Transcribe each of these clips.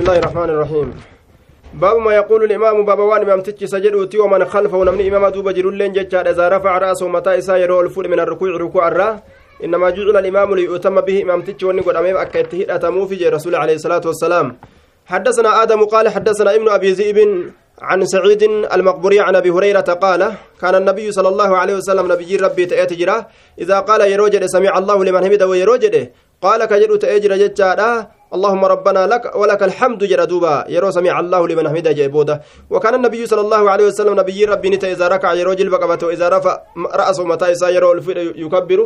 بسم الله الرحمن الرحيم. باب ما يقول الإمام باب وان إمام تجي سجدوتي ومن خلفه ونمني إمام دوب جرولين ججار إذا رفع رأسه متى إسا يرو الفول من الركوع ركوع الرا. إنما جعل الإمام ليؤتم به إمام تجي وني قد أمام أكيد أتمو في رسول عليه الصلاة والسلام. حدثنا آدم قال حدثنا ابن أبي ذئب عن سعيد المقبوري عن أبي هريرة قال كان النبي صلى الله عليه وسلم نبي ربي تأتي جرا. إذا قال يروجد سمع الله لمن حمده ويروجد قال كجر تأجر ججارا اللهم ربنا لك ولك الحمد جردوبا يرو سمع الله لمن حمده جيبودا وكان النبي صلى الله عليه وسلم نبي ربي نتا إذا ركع يروجل بقبته إذا رفع رأسه متى يرو يكبر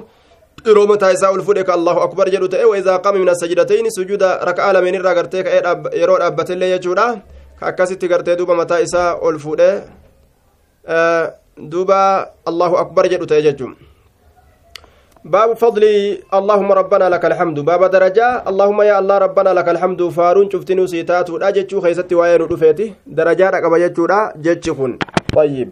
ka allahu akbar jedhu ta'e waidaa qaama min asajdatayni sujuuda raka'aa lameen irraa gartee ka'ee yeroo dhaabbatillee jechuudha ka akkasitti gartee duuba mataa isaa ol fuudhe duuba allahu akbar jedhu ta'e jechuun باب فضل اللهم ربنا لك الحمد. باب درجة. اللهم يا الله ربنا لك الحمد. فارون شفتني سيتات ولا جتشو وين رفيتي درجات أكبر جتشو جتشكن. طيب.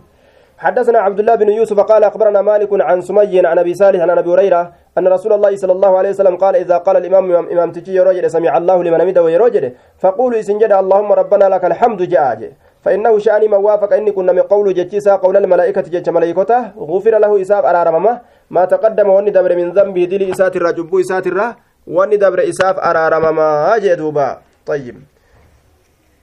حدثنا عبد الله بن يوسف قال أخبرنا مالك عن سمي عن أبي صالح عن أبي هريرة أن رسول الله صلى الله عليه وسلم قال إذا قال الإمام امام تجي يروجد سمع الله لمن حمده ويروجد فقولوا اسنجد اللهم ربنا لك الحمد جاء فإنه شأني من وافق إني كنا من قول جتشيسا قول الملائكة جتش ملائكته. غفر له إساب أرارمما ما تقدم واني دبر من ذنبه دلي إسات الرا جبو إسات الرا واني دبر إساف أرارمما جدوبا طيب.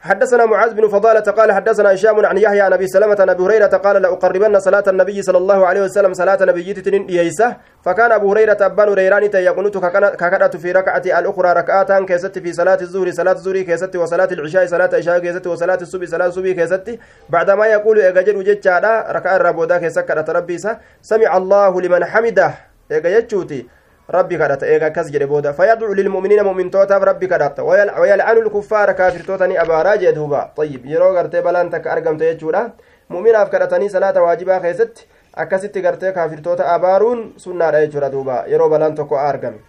حدثنا معاذ بن فضالة قال حدثنا هشام عن يحيى عن أبي سلمة عن أبي هريرة قال لأقربن صلاة النبي صلى الله عليه وسلم صلاة نبي تنين ييسة فكان أبو هريرة أبان هريران يقنط ككدت في ركعة الأخرى ركعات كيست في صلاة الظهر صلاة الظهر كيست وصلاة العشاء صلاة العشاء كيست وصلاة الصبح صلاة الصبح كيست. بعدما يقول اجاجر وجدت ركعة الربودا كيسكرت ربيسا سمع الله لمن حمده. اجاجتشوتي rabbi kadhata eega akkas jedhe booda fayadcu lilmu'miniina mu'mintootaaf rabbi kadhata wayalcanu lkuffaara kaafirtoota ni abaaraa jee duuba ayyib yeroo gartee balaan takka argamte jechuudha mu'minaaf kadhatanii salaata waajibaa keessatti akkasitti gartee kaafirtoota abaaruun sunnaadha jechuudha duuba yeroo balaan tokko argame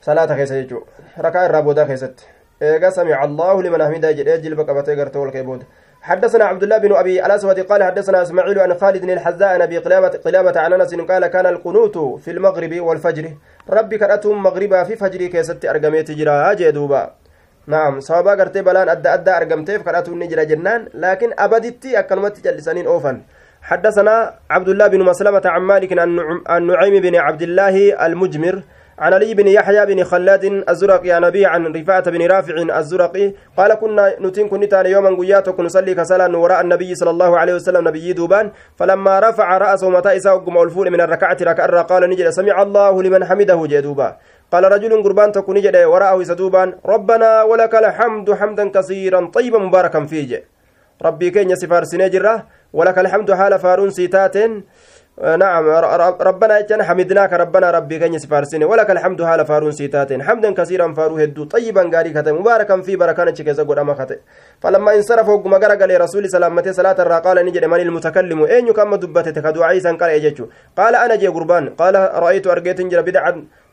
salaata keessa jechuu rakaa irraa boodaa keessatti eega samica allahu liman hamidaa jedhee jilba qabatee gartee ol kee booda حدثنا عبد الله بن أبي الأسود قال حدثنا إسماعيل عن خالد الحذاء عن أبي قلابه قلابة عن أنس قال كان القنوت في المغرب والفجر. ربي كرتهم مغربا في فجر كيست ارغميت جرا جدوبا نعم صوابا غرتي بلان ادى أدى ارغمتيف كرتهم نجرا جنان لكن أبدتي اكلمت جلسانين أوفن. حدثنا عبد الله بن مسلمة عن مالك عن نعيم بن عبد الله المجمر عن علي بن يحيى بن خلاد الزرقي عن أبي عن رفاعة بن رافع الزرقي قال كنا نتين كنت يوما قياتك نصلي كسلا وراء النبي صلى الله عليه وسلم نبي دوبان فلما رفع رأسه متى إساء الفول من الركعة ركع قال نجد سمع الله لمن حمده جدوبا قال رجل قربان تكون نجد وراءه سدوبان ربنا ولك الحمد حمدا كثيرا طيبا مباركا فيه ربي كين يسفار سنجرة ولك الحمد حال فارون سيتات نعم ربنا اجن حمدناك ربنا ربي كن سفارسين ولك الحمد حال فارون سيتاتين. حمدا كثيرا فارو هدو طيبا غاري كته مباركا في بركان چكيزا غدما كته فلما انصرف وقم غرغل رسول سلامته صلاة الرا قال نجد من المتكلم؟ أين كما دبته تكدعاء سن قال قال أنا جي قربان. قال رأيت أرجيت جرى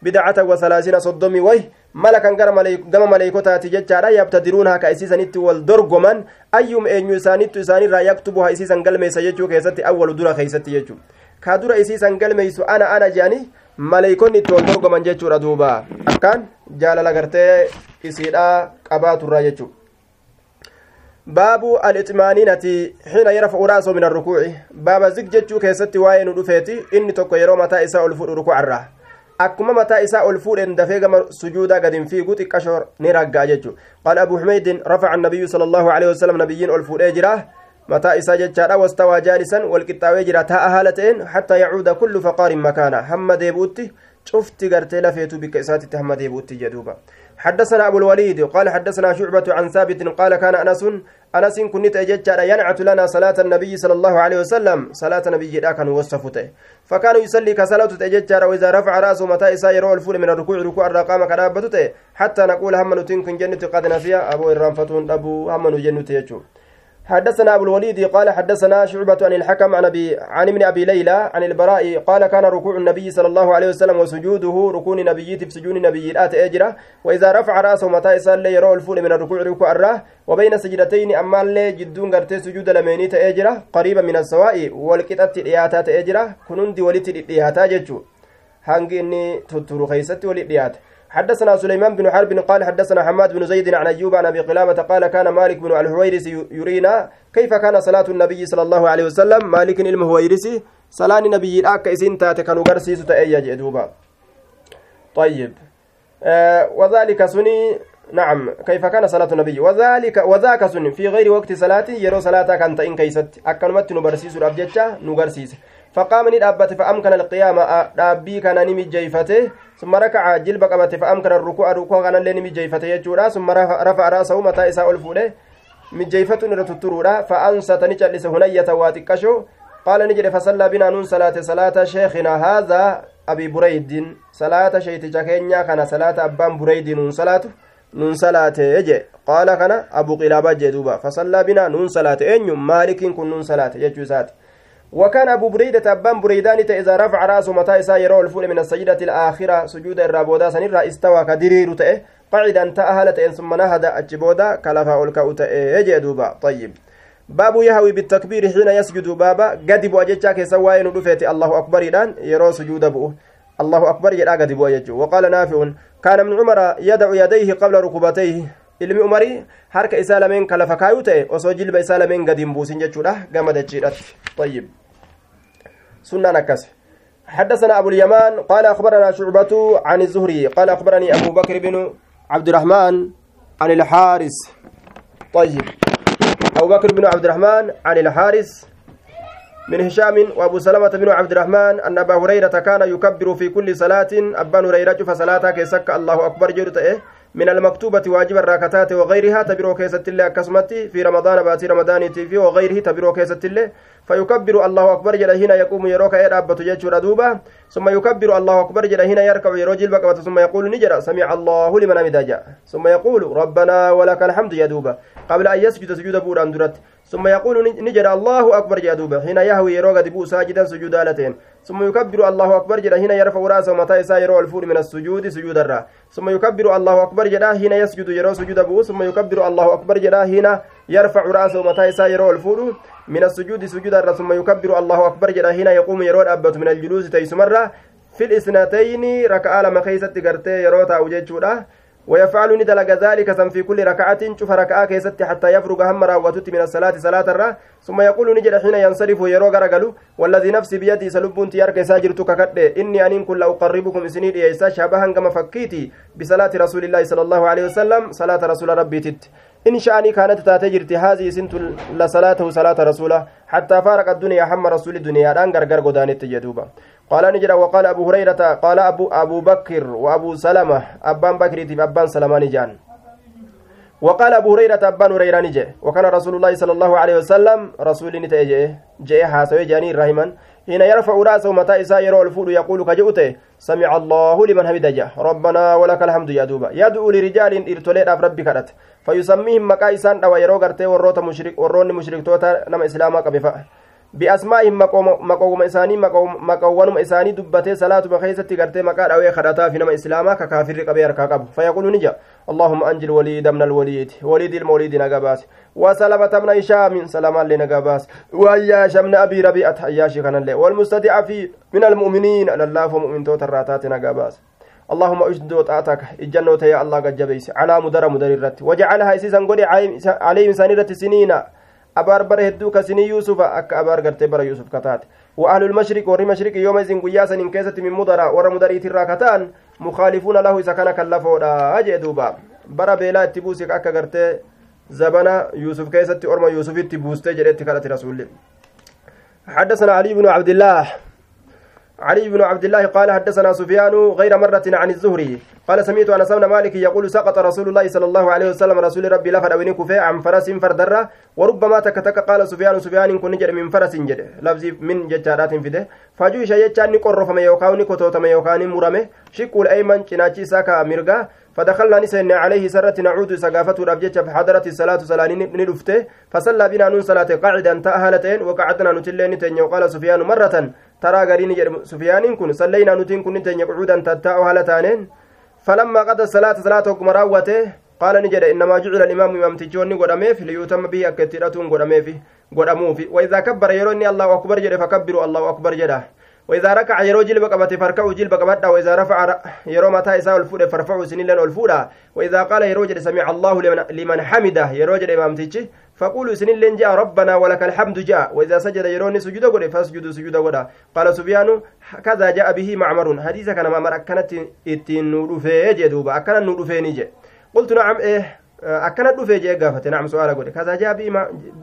بدعه بدعه وثلاثين صدمي وي malakan gama maleeykotaati jechaadha yabtadiruunhaa ka isiisanitti wal dorgoman ayyum eenyu isaanittu isaanirraa yaktubuha isiisan galmeessa jechuu keessatti awwalu dura keeysatti jechuu ka dura isiisan galmeeysu ana ana jedhani maleeykonni itti wal dorgoman jechuudha duuba akkaan jaalala gartee isiidha qabaaturraa jechuu baabu alixmaaniinati xiina yarfacu ra'sahu min arrukuuci baaba zig jechuu keessatti waa'ee nu dhufeeti inni tokko yeroo mataa isaa ol fudhu rukucarraa akkuma mataa isaa ol fuudhen dafee gama sujuudaa gadin fiigu xiqqashoo ni ragga'a jechuu qaala abu xumeydin rafaca annabiyyu sala allahu alehi wasalam nabiyyiin ol fuudhee jira mataa isaa jechaadha wastawaa jaalisan walqixxaawee jira taa'a haala ta'een hattaa yacuuda kullu faqaarin makaana hamma deebi'utti cufti gartee lafeetu bikka isaatitti hamma deebi'utti jedhuuba حدثنا أبو الوليد قال حدثنا شعبة عن ثابت قال كان أنس أنس كنت أججر ينعت لنا صلاة النبي صلى الله عليه وسلم. صلاة النبي كان وصفته. فكان يصلي كصلاة أججر وإذا رفع رأسه متى إسا يرى الفول من الركوع ركوع الرقام كرابته حتى نقول هم نتنكن جنة قد نسيا. أبو الرنفتون أبو هم نجنة يجو. حدثنا أبو الوليد قال حدثنا شعبة عن الحكم عن أبي عن ابن أبي ليلى عن البراء قال كان ركوع النبي صلى الله عليه وسلم وسجوده ركون نبي في سجون نبي الآت أجرة وإذا رفع رأسه متى يصلي يرى الفول من الركوع ركوع الراه وبين سجدتين أما اللي جدون قرتي سجود لميني تأجرة. قريبا من السواء والكتات الإياتات أجرة كنون دي ولت الإياتات جتشو inni tutturu keeysatti wali dhiyaate حدثنا سليمان بن حرب قال حدثنا حماد بن زيد عن أيوب عن أبي قلابة قال كان مالك بن الحويرس يرينا كيف كان صلاة النبي صلى الله عليه وسلم؟ مالك المهويرسي صلاة النبي الأك إسين تأتي كانوا قرسيس تأيّا جدوبا طيب. آه وذلك سني. نعم. كيف كان صلاة النبي؟ وذلك وذاك سن في غير وقت صلاة يرو صلاة كانت إن كيست. أكنمت نبرسيس الأبجتة نغرسيس. فقام ندابت فأمكن القيام. دابي كان نمجيفته ثم ركع جلب قبت فأمكن الركوع. ركوع كان يجورا. ثم رفع رأسه متى إساء الفولة. هنية واتكشو. قال نجري فصلى بنا نون صلاة صلاة شيخنا هذا أبي بريد. صلاة شيت جاكينيا كان صلاة أبان بريد نون صلاة نون صلاة يجي. قال كان أبو قلابة جدوبا. فصلى بنا نون صلاة. مالك كن نون صلاة. وكان أبو بريدة أبان بريدان إذا رفع رأسه متى إسا يرى الفول من السجدة الآخرة سجود الرابودا سنرى استوى كدرير تأه. قعدا تأهلت ثم نهد أجبودا كلفا ألكا تأه. دوبا. طيب. باب يهوي بالتكبير حين يسجد بابا. قد بو أججا كيسا وين الله أكبر إذن يرى سجود بؤه. الله أكبر يدعى قد بو وقال نافع. كان ابن عمر يدع يديه قبل ركبتيه. ilmi umarii harka isaa lameen kalafa kaayuu ta'e osoo jilba isaa lameen gadi hin buusin jechuudha gama dachiidhatti طيب. سنة نكس حدثنا أبو اليمان قال أخبرنا شعبة عن الزهري قال أخبرني أبو بكر بن عبد الرحمن عن الحارس طيب. أبو بكر بن عبد الرحمن عن الحارس من هشام وأبو سلمة بن عبد الرحمن أن أبا هريرة كان يكبر في كل صلاة. أبا هريرة فصلاة كيسك الله أكبر جرته من المكتوبة واجب الراكتات وغيرها تبرو كيست الله كسمتي في رمضان باتي رمضان في وغيره تبرو كيست الله. فيكبر الله أكبر جل هنا يقوم يروك إيه أبت جيتشور دوبا ثم يكبر الله أكبر جل هنا يركع يروجل بقبة ثم يقول نجرا سمع الله لمن أمد ثم يقول ربنا ولك الحمد يا دوبا. قبل أن يسجد سجود بوران درت ثم يقول نجرا الله أكبر يا دوبا. هنا يهوي يروك دبو ساجدا سجودالتين ثم يكبر الله أكبر جل هنا يرفع رأسه متى يرو الفور من السجود سجود الرا ثم يكبر الله أكبر جل هنا يسجد يرو سجود أبو ثم يكبر الله أكبر جل هنا يرفع رأسه متى يرو الفور. من السجود سجود ثم يكبر الله أكبر جل هنا يقوم يرو الأبت من الجلوس تيسمرة في الإسنتين ركعة لما خيست قرتي يرو تاوجيتشورا ويفعل ندلق ذلك في كل ركعة شوف ركعة كيست حتى يفرغ هم راوتت من الصلاة صلاة الرا ثم يقول نجد حين ينصرف يرو غرغلو والذي نفسي بيدي سلب تيارك ساجرتك كد إني أن كل أقربكم سنين إيسا شبها كما فكيتي بصلاة رسول الله صلى الله عليه وسلم صلاة رسول ربي تت. إن شأني كانت تاتجرت هذه سنت لصلاته صلاة رسوله. حتى فارق الدنيا حم رسول الدنيا. دان غرغر غدانت جدوبا قال نجرا وقال أبو هريرة قال أبو أبو بكر وأبو سلمة أبان بكر أبان سلمان جان وقال أبو هريرة أبان هريرة نجي. وكان رسول الله صلى الله عليه وسلم رسول نتأجي جاء حاسوي جاني رحما حين يرفع رأسه متى إساء يرى الفول يقول كجؤته سمع الله لمن حمد جه ربنا ولك الحمد يا دوبا يدعو لرجال ارتليت أف ربي كرت فيسميهم مكا إسان أو وروت مشرك ورون مشرك توتا نما إسلاما قبفا بأسمائهم مقوم إساني مقوم إساني دبته صلاة بخيسة قرتي مقا أو خدتا في نما إسلاما ككافر قبير كاكب. فيقول نجا اللهم أنجل وليد من الوليد وليد الموليد نقباس. وسلمة من هشام سلاما لنقباس. وأياش من أبي ربيعة أياش كان الله والمستدعى في من المؤمنين على الله فمؤمن توت الراتات نقباس. اللهم اشد وطاعتك إجنوت يا الله قد جبيس. على مدر مدر وجعلها اسيسا قولي عليهم سنيرة سنين. Abaar bara hedduu kasinii yuusufa akka abaar gartee bara yuusuf kataate وأهل المشرق ور مشرق يوم إذن قياسا إن كيست من مدرا ور مدريت الراكتان مخالفون له إذا كان كلفودا أجي دوبا. برا بيلا تبوسك أكا قرتي زبنا يوسف كيست أرمى يوسف تبوستي جريت كالت رسول. حدثنا علي بن عبد الله. علي بن عبد الله قال حدثنا سفيان غير مرة عن الزهري قال سمعت أنس بن مالك يقول سقط رسول الله صلى الله عليه وسلم رسول ربي لفر أبني كفي عن فرس فردرة وربما تكتك قال سفيان سفيان كن جد من فرس جد. لفظ من ججارات فده. فجوش يجان قرف ما يوكاون كتوت ما يوكان مرمه. شكول أيمن چناچي ساكا مرغا فدخلنا نسين عليه سرة نعود سقافته الأبجج فحضرت الصلاة صلاة ندفته فصلى بنا نون صلاة قاعدا تأهلتين وقعدنا نتلين وقال سفيان مرة ترى غرين سفيان كن صلينا نتين كن تين قعودا تتاء هالتانين فلما قضى الصلاة صلاة مراوته قال نجد إنما جعل الإمام إمام تجوني قداميف ليتم به أكتيراتون قداميف قداموف وإذا كبر يروني الله أكبر جده فكبروا الله أكبر جده وإذا ركع يرو جلب قبته فركعوا جلب قبته وإذا رفع يرو متى إساء الفود فرفعوا سنين الفودا وإذا قال يرو جل سمع الله لمن, لمن حمده يرو جل إمام تيجي فقولوا سنين لين جاء ربنا ولك الحمد جاء. وإذا سجد يروني سجود قد فاسجدوا سجود قد قال سفيان كذا جاء به معمر. حديث كان معمر أكنت إتين نودفه جدوبا أكن نودفه نجي قلت نعم إيه أكنت دفه جاء قافت. نعم سؤال قد كذا جاء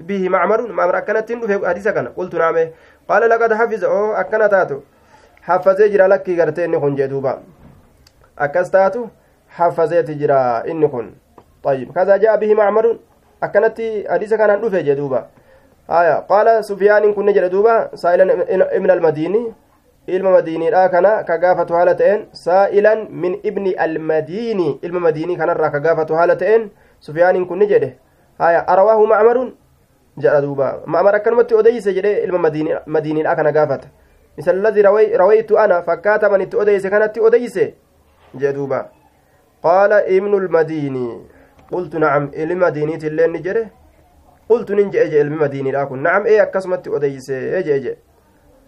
به معمر. معمر أكنت دفه حديث كان. قلت نعم إيه. قال لقد حفظ. أو أكنا تاتو حفظي جرا لك غرتي إني كن جدوبا أكس تاتو حفظي جرا إني كن طيب. كذا جاء به معمر. Akkanatti hadiisa kanaan dhufe jee duuba haya qaala sufyaaniin kunne jedhe duuba saa'ilan ibna almadiini ilma madiiniidha kana ka gaafatu haala ta'een saa'ilan min ibni almadiini ilma madiinii kanarraa ka gaafatu haala ta'een sufyaaniin kunne jedhe haya arawaahu macmarun jedha duuba ma'mar akkanumatti odeyse jedhe ilma madiiniidha kana gaafata misal alladii rawaytu ana fakkaata man itti odeyse kanatti odeyse jee duuba qaala ibnu lmadiini قلت نعم إلما مدينيت اللي نجري قلت ننجي أجي إلما مديني لكن نعم إيه أكسمت أديس أجي أجي.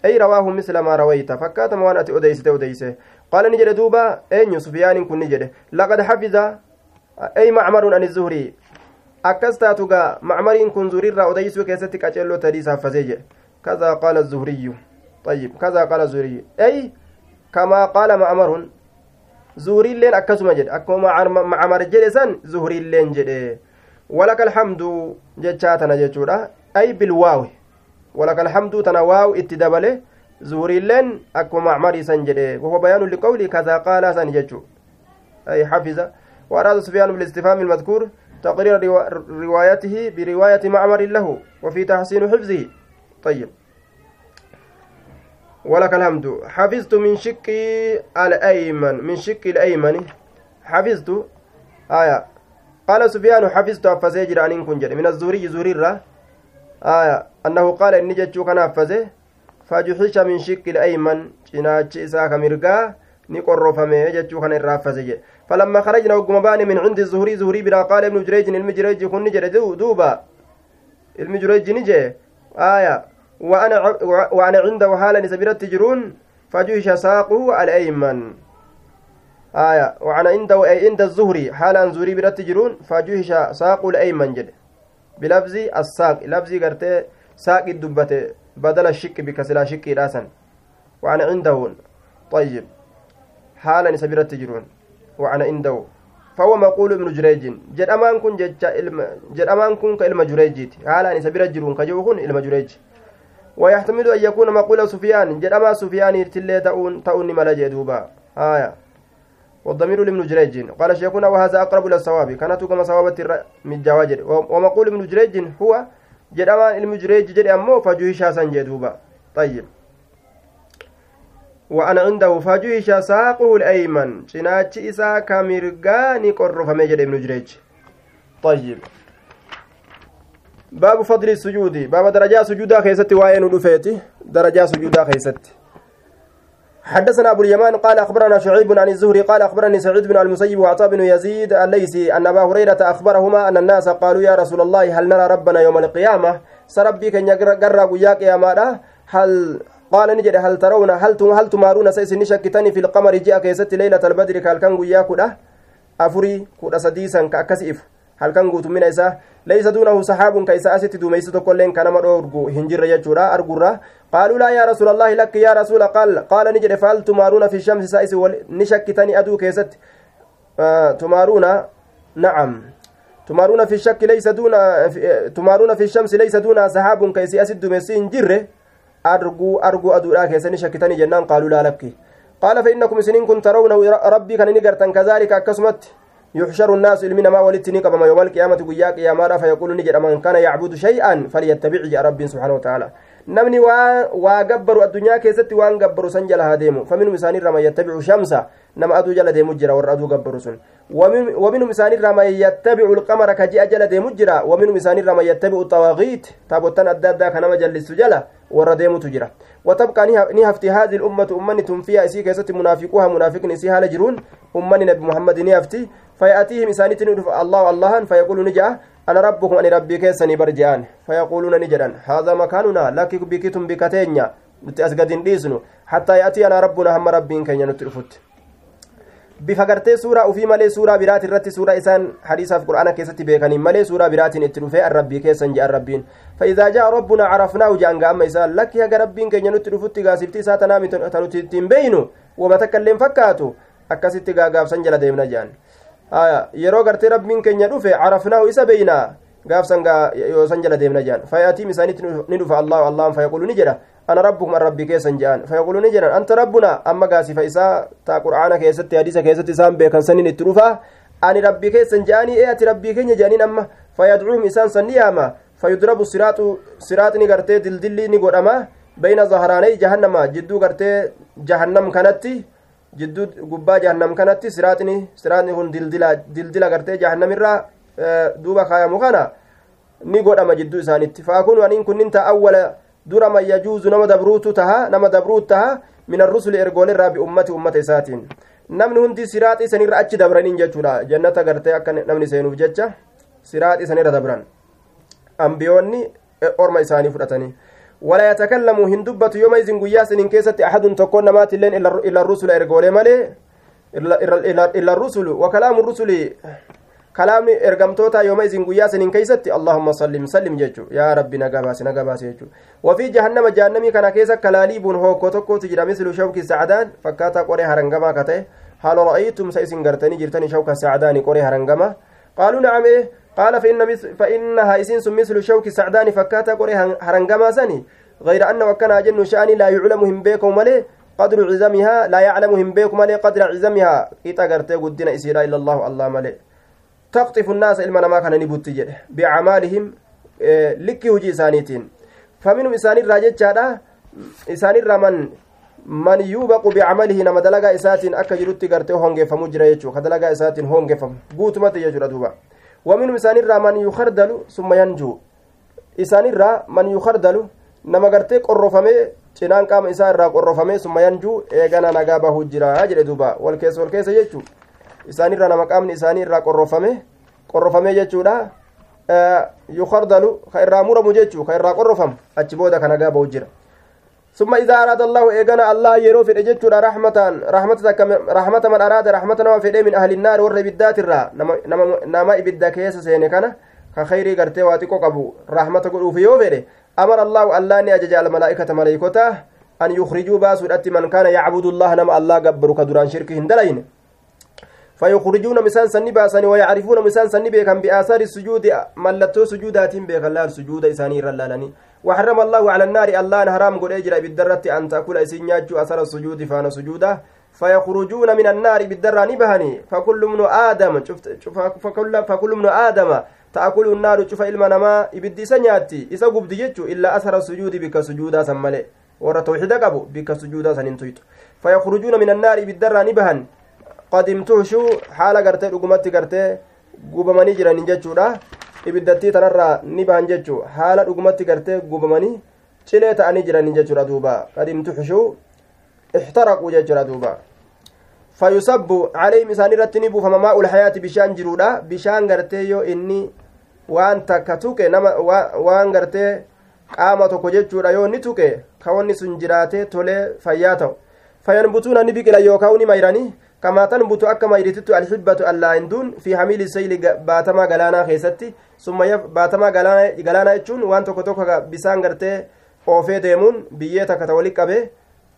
أي رواه مثل ما رويت فكات موان أتي أديس أديس قال نجري دوبا أين سفيان كن نجري لقد حفظ أي معمر عن الزهري. akkas taatu gaa macmariin kun zuriirraa odeysuu keessatti qaceelloo tadii saaffasee jedhe kazaa qaala zuhriyyu طيب كذا قال الزهري. أي كما قال معمر akkasuma jedhe akkuma macamar jedhe san zuhuriilleen jedhe walaka alhamdu jechaa tana jechuudha ay bilwaawi walaka alhamdu tana waaw itti dabale zuhuriilleen akkuma macmarii san jedhe وهو بيان لقولي كذا قال جتشو أي حفظ وأراد سفيان بالاستفهام المذكور تقرير روايته برواية معمر له وفي تحسين حفظه طيب ولك الحمد. حفظت من شق الأيمن. من شق الأيمن. حفظت. آية. قال سفيان حفظت أفزي أن كن من الزوري زوري آية. أنه قال إني جتشو كان أفزي. فجحش من شق الأيمن. جناج إساك مرقا. نقرفمه جتشو كان الرافزي فلما خرجنا وقم من عند الزهري زهري بلا قال ابن جريج المجريج كن نجر دوبا. المجريج نجي. آية. وأنا عنده حالا سبيرت تجرون فجوش ساقه الأيمن. آية. وأنا عنده أي عند الزهري حالا زهري برت تجرون فجوش ساقه الأيمن جد. بلفظ الساق لفظ قرتي ساق الدبة بدل الشك بكسلا شك راسا وأنا عنده. طيب. حالا سبيرت تجرون. وأنا عنده. فهو مقول ابن جريج. جد أمان كن جد أمان كن كإلما جريجيت. حالا سبيرت جرون كجو كن إلما ويحتمل أن يكون مقول سفيان جرما سفيان تلي تؤون تؤون ملا جدوبا آية. والضمير لابن جريج. قال شيخنا وهذا أقرب إلى الصواب. كانت كما صوابت من جواجر ومقول ابن جريج هو جرما ابن جريج جد أمو فجوه شاسا جدوبا طيب. وأنا عنده فجوه ساقه الأيمن. شناتش إسا كاميرغاني قرف مجد ابن جريج. طيب. باب فضل السجود باب درجات سجودا خيست وين ودفيتي درجات سجودا خيست حدثنا ابو اليمان قال اخبرنا شعيب عن الزهري قال اخبرني سعيد بن المسيب وعطاء بن يزيد الليثي ان ابا هريره اخبرهما ان الناس قالوا يا رسول الله هل نرى ربنا يوم القيامه سربي كن يقرا وياك يا ماذا هل قال نجد هل ترون هل هل تمارون سيسني شكتني في القمر جاء كيست ليله البدر كالكن وياك افري كودا سديسا كاكسيف halkan guutummina isaa laysa duunahu saxaabun ka isa asitti duumeysa tokkoilleen kanama dhoorgu hin jirre jechuudha argurra qaaluu laa yaa rasuula allaahi lakki yaa rasuula qaal qaala ni jedhe faal tumaaruuna fi shamsi isaa isi ni shakkitanii aduu keessatti tumaaruuna nacam tumaaruuna fi shakki laysa duuna tumaaruuna fi shamsi laysa duuna saxaabun ka isi asitti duumessi hin jirre arguu arguu aduudhaa keessani shakkitanii jennaan qaaluu laa lakki qaala fa innakum isiniin kun tarawnahu rabbii kan inni gartan kazaalika akkasumatti يحشر الناس إلمنا ما ولدتني قبل يوم القيامة قياك يا مارا فيقول نجد من كان يعبد شيئا فليتبع يا سبحانه وتعالى. Namni waa gabbaru addunyaa keessatti waan gabbaru san jala haa deemu faminum isaanirraa man yattabicu shamsa nama aduu jala deemu jira warra aduu gabbaru sun waminum isaanirraa man yattabicu lqamara ka ji'a jala deemu jira waminum isaanirraa man yattabicu xawaaqiit taabottan adda addaa ka nama jallisu jala warra deemutu jira وتبقى نهفتي هذه الأمة أمني تنفيها إسي كيست منافقوها منافق إسي هال جرون أمني نبي محمد نهفتي فيأتيهم إسانيت الله الله فيقول نجا أنا ربكم أني ربي كيسني برجعان فيقولون نجدا هذا مكاننا لك بكتم بكتينيا nuti as gadi hin dhiisnu hattaa ya'tiyanaa rabbuna hamma rabbiin keenya nutti dhufutti bifa gartee suuraa ufii malee suuraa biraati irratti suuraa isaan hadiisaaf qur'aana keessatti beekaniin malee suuraa biraatiin itti dhufee arrabbii keessan je'an rabbiin فإذا جاء ربنا عرفناه جان أما إسان لك يا ربين كن ينت رفت غاسفتي ساتنا تنوت تنبينو وما تكلم فكاتو akkasitti gaafsan jala deemna jedhan yeroo gartee rabbiin keenya dhufe carafnaahu isa beeynaa gaafsan yoosan jala deemna jedhan fayaatiim isaanitti ni dhufa allahu allahan fayaqulu ni jedha ana rabbukum an rabbii keessan jedhan fayaqulu ni jedhan anta rabbuna amma gaasifa isaa taa qur'aana keessatti hadiisa keessatti isaan beekan sanin itti dhufa ani rabbii keessan jedhanii ee ati rabbii keenya jedhaniin amma fayadcuuhum isaan san ni yaama fayudrabu siraatu siraaxni gartee dildilli ni godhama bayna zahraanay jahannama jidduu gartee jahannam kanatti jidduu gubbaa jahannam kanatti siraaxni siraatni kun dildila dildila gartee jahannamirraa duuba kaayamu kana ni godhama jidduu isaanitti faakunu aniin kunnin ta awwala dura man yajuuzu nama dabruutu taha nama dabruut taha min arrusuli ergoolerraa biummati ummata isaatiin namni hundi siraaxii sanirra achi dabraniin jechuudha jannata gartee akka namni seenuuf jecha siraaxii sanirra dabran ambiyoonni orma isaanii fudhatanii ولا يتكلم هندبة يوم إذن قياس إن كيست أحد تكون نمات اللين إلا الرسل إرقولي مالي؟ إلا, الرسل. وكلام الرسل كلام إرقمتوتا يوم إذن قياس إن كيست؟ اللهم صلم سلم جيجو. يا ربي نقاباس نقاباس جيجو. وفي جهنم جهنمي كان كيسا كلاليب هو كوتوكو تجرى مثل شوك السعدان. فكاتا قري هرنقما كته. هل رأيتم سيسن قرتني جرتني شوك السعدان قري هرنقما؟ قالوا نعم إيه. قال فإن فإنها إسنس مثل شوك السعدان فكاتا قري هرنقما سني. غير أن وكان جن شأني لا يعلمهم بكم ملي قدر عزمها لا يعلمهم بكم ملي قدر عزمها. إتا قرتي قدنا إسيرا إلا الله الله ملي. تقطف الناس إلما ما كان نبوت بأعمالهم إيه لكي وجي سانيتين فمنهم إساني الراجل شادا إساني الرمن من يوبق بعمله نما دلقا إساتين أكا جرتي قرتي هونجي فمجرى يجو. كدلقا إساتين هونجي فم قوتمت يجو ومنهم إساني الرمن يخردل ثم ينجو إساني من يخردل nama gartee qorrofamee cinaan qaama isaa irraa qorrofamee summa yanjuu eegana nagaa bahuu jira jedhe duuba wal keessa wal keessa jechuu isaanirra nama qaamni isaanii irraa qorrofame qorrofamee jechuudha yukardalu ka irraa muramu jechuu ka irraa qorrofamu achi booda ka nagaa bahu jira ثم إذا أراد الله إيجانا الله يرو في الجتشورا رحمة رحمة رحمة من أراد رحمة نما في من أهل النار ور بالذات الرا. نما نما إبدا كيس سيني كان كخيري قرتي واتيكو قبو رحمة قلو في يوفيري أمر الله الله أن أجج الملائكة ملائكته أن يخرجوا باسو الأتي من كان يعبد الله نما الله قبر كدران شركه هندلين. فيخرجون مسان سني باسني ويعرفون مسان سني بكم بآثار السجود ملتو سجودات بك الله سجود إساني رلالني. وحرم الله على النار الله حرام قل أجر بالدرة أن تأكل إسنياج أثر السجود فانا سجوده. فيخرجون من النار بالدرة نبهني. فكل من آدم شفت فكل فكل من آدم تأكل النار شوف إلما نما إبدي سنياتي. قبدي جتشو إلا أثر السجود بك سجودا سمالي ورا قبو بك سجودا سننتويت فيخرجون من النار بالدرة نبهن. قد امتوشوا حالة قرتي رقمتي قرتي قبماني جران جتشودا ibiddatti tanarraa ni bahan jechuu haala dhugumatti gartee gubamanii cilee ta'anii jiranii jechuudha duuba qadimtu xushuu ixtaraquu jechuudha duuba fayusabbu calayhim isaan irratti ni buufama maa'ul hayaati bishaan jiruudha bishaan gartee yoo inni waan takka tuqe nama waan gartee qaama tokko jechuudha yoo inni tuqe ka wanni sun jiraatee tolee fayyaa ta'u fayanbutuuna ni biqila yookaan ni mayranii كما تنبت أكما يريتت الحبة اللاندون في حميل السيل باتما غلانا خيستي. ثم يف باتما غلانا غلانا يچون وان توكو توكو بسان غرتي أوفي ديمون بيي تكتولي قبه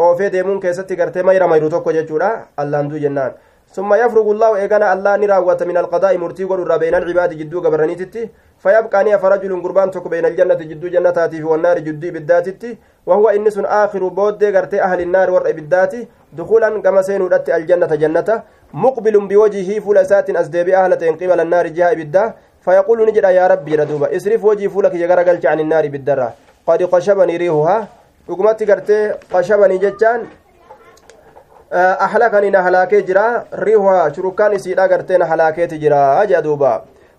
أوفي ديمون كيستي غرتي ميرا ميرو توكو جچودا اللاندو جنان. ثم يفرغ الله إيغانا الله نراوت من القضاء مرتي غور بين العباد جدو غبرنيتتي فيبقى ني فرجل قربان توكو بين الجنة جدو جنتاتي والنار جدو بالذاتتي وهو إنس آخر بود غرتي أهل النار ور بالذاتي دخولا كما سينو الجنة جنة مقبل بوجهه فلسات أزديب أهلة قبل النار جهة بالده فيقول نجد يا ربي ردوبا إسرف وجهي فولك يغرقل عن النار بالدرة. قد قشبني ريحها dhugumatti gartee qashabanii jechaan ahlakani na halaakee jira rihuha shurukaan isiidha gartee na halaakeeti jira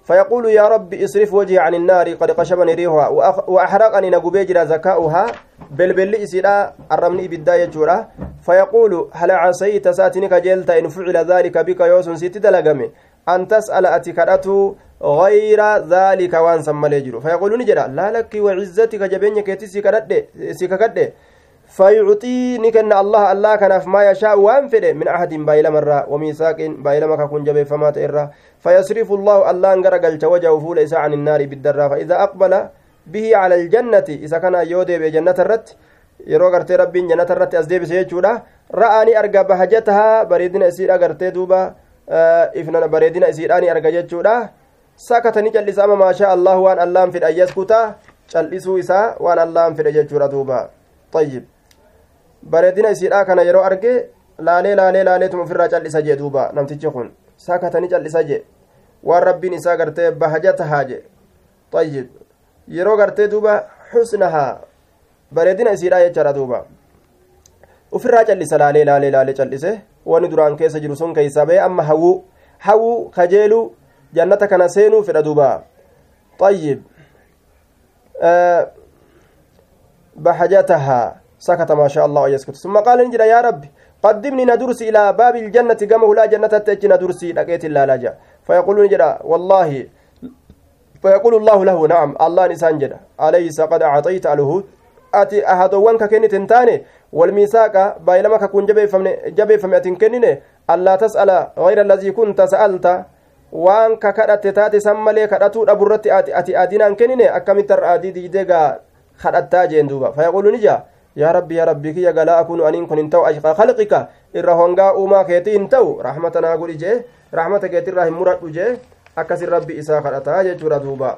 فيقول يا رب اصرف وجهي عن النار قد قشبني ريحها وأحرقني نقبي جرا زكاؤها. بلبل إسيرا الرمني بالداية جورا فيقول هل عصيت ساتنك جلت إن فعل ذلك بك يوسن ست دلقمي أن تسأل أتكرته غير ذلك وأن سمى ليجرو. فيقول نجرا لا لك وعزتك جبينك يتي سيككد فيعطي نكن الله الله كناف ما يشاء وان فده من أحد بايل مرة وميثاق بايل ما كون جبه فما تئرى فيصرف الله الله انغرقل وجهه فول إسا عن النار بالدرة فإذا أقبل به على الجنة إذا كان يودي بجنة الرت yeroo gartee rabbiin jannata irratti as deebise jechuudha ra'aani arga bahajatahaa bareedina isiidha gartee duuba ifna bareedina isiidhaani arga jechuudha sakatani callisa ama maashaa allah waan allaan fedhe ayyaskuta callisuu isaa waan allaan fedhe jechuudha duuba ayyib bareedina isiidhaa kana yeroo arge laalee laalee laaleetuma ofirraa callisa jee duuba namtichi kun sakatani callisa jee waan rabbiin isaa gartee bahajatahaa jee ayyib yeroo gartee duuba xusnahaa bareedina isiidha jechaadha duuba ufirraa callisa laalee laalee laalee callise wani duraan keessa jiru sun keeysaa ba'e amma hawuu hawuu kajeeluu jannata kana seenuu fedha duuba طيب آه بحاجتها سكت ما شاء الله يسكت ثم قال انجل يا رب قدمني ندرس إلى باب الجنة كما لا جنة تأتي ندرسي لقيت الله لاجا فيقول انجل والله فيقول الله له نعم الله نسان جدا أليس قد أعطيت له ati hin taane walmiisaaqa baay'ilama ka kun jabeeffame ati hin kennine allaa tas'ala gayra allazii kunta sa'alta waan ka kadhatte taate san malee kadhatuu dhaburratti ati adinaan kennine akkamitti har'a adii diidee kadhattaa jeen duuba fayaquulu nija yaa rabbi yaa rabbii kiyya galaa akunu aniin kun hin ta'u ashqaa khalqika irra hongaa uumaa keetii hin ta'u rahmata naa godhi jee rahmata keetirraa hin muradhu jee akkasin rabbi isaa kadhataa jechuudha duuba